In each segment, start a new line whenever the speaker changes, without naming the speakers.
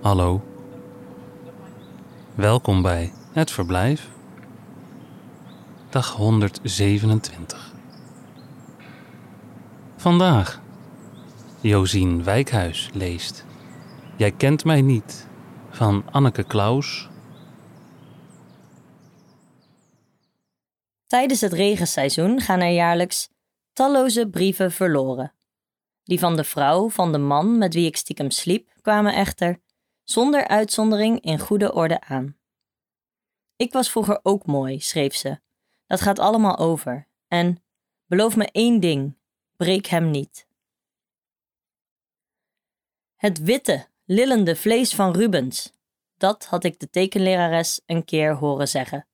Hallo. Welkom bij Het Verblijf. Dag 127. Vandaag. Josien Wijkhuis leest. Jij kent mij niet. Van Anneke Klaus.
Tijdens het regenseizoen gaan er jaarlijks talloze brieven verloren. Die van de vrouw van de man met wie ik stiekem sliep kwamen echter, zonder uitzondering, in goede orde aan. Ik was vroeger ook mooi, schreef ze. Dat gaat allemaal over. En beloof me één ding: breek hem niet. Het witte, lillende vlees van Rubens. Dat had ik de tekenlerares een keer horen zeggen.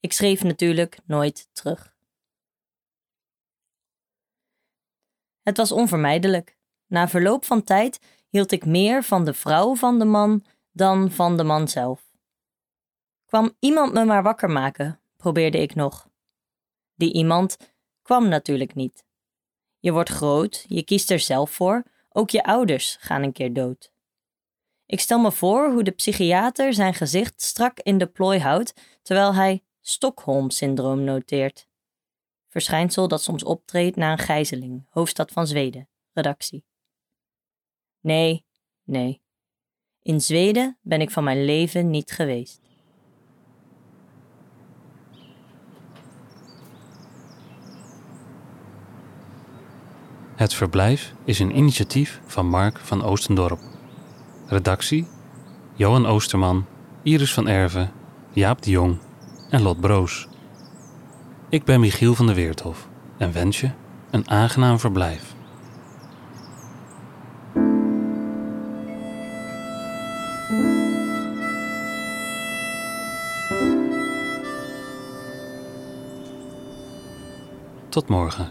Ik schreef natuurlijk nooit terug. Het was onvermijdelijk. Na verloop van tijd hield ik meer van de vrouw van de man dan van de man zelf. Kwam iemand me maar wakker maken, probeerde ik nog. Die iemand kwam natuurlijk niet. Je wordt groot, je kiest er zelf voor, ook je ouders gaan een keer dood. Ik stel me voor hoe de psychiater zijn gezicht strak in de plooi houdt terwijl hij Stockholm-syndroom noteert. Verschijnsel dat soms optreedt na een gijzeling, hoofdstad van Zweden, redactie. Nee, nee. In Zweden ben ik van mijn leven niet geweest.
Het Verblijf is een initiatief van Mark van Oostendorp. Redactie: Johan Oosterman, Iris van Erven, Jaap de Jong en Lot Broos. Ik ben Michiel van der Weerthof en wens je een aangenaam verblijf. Tot morgen.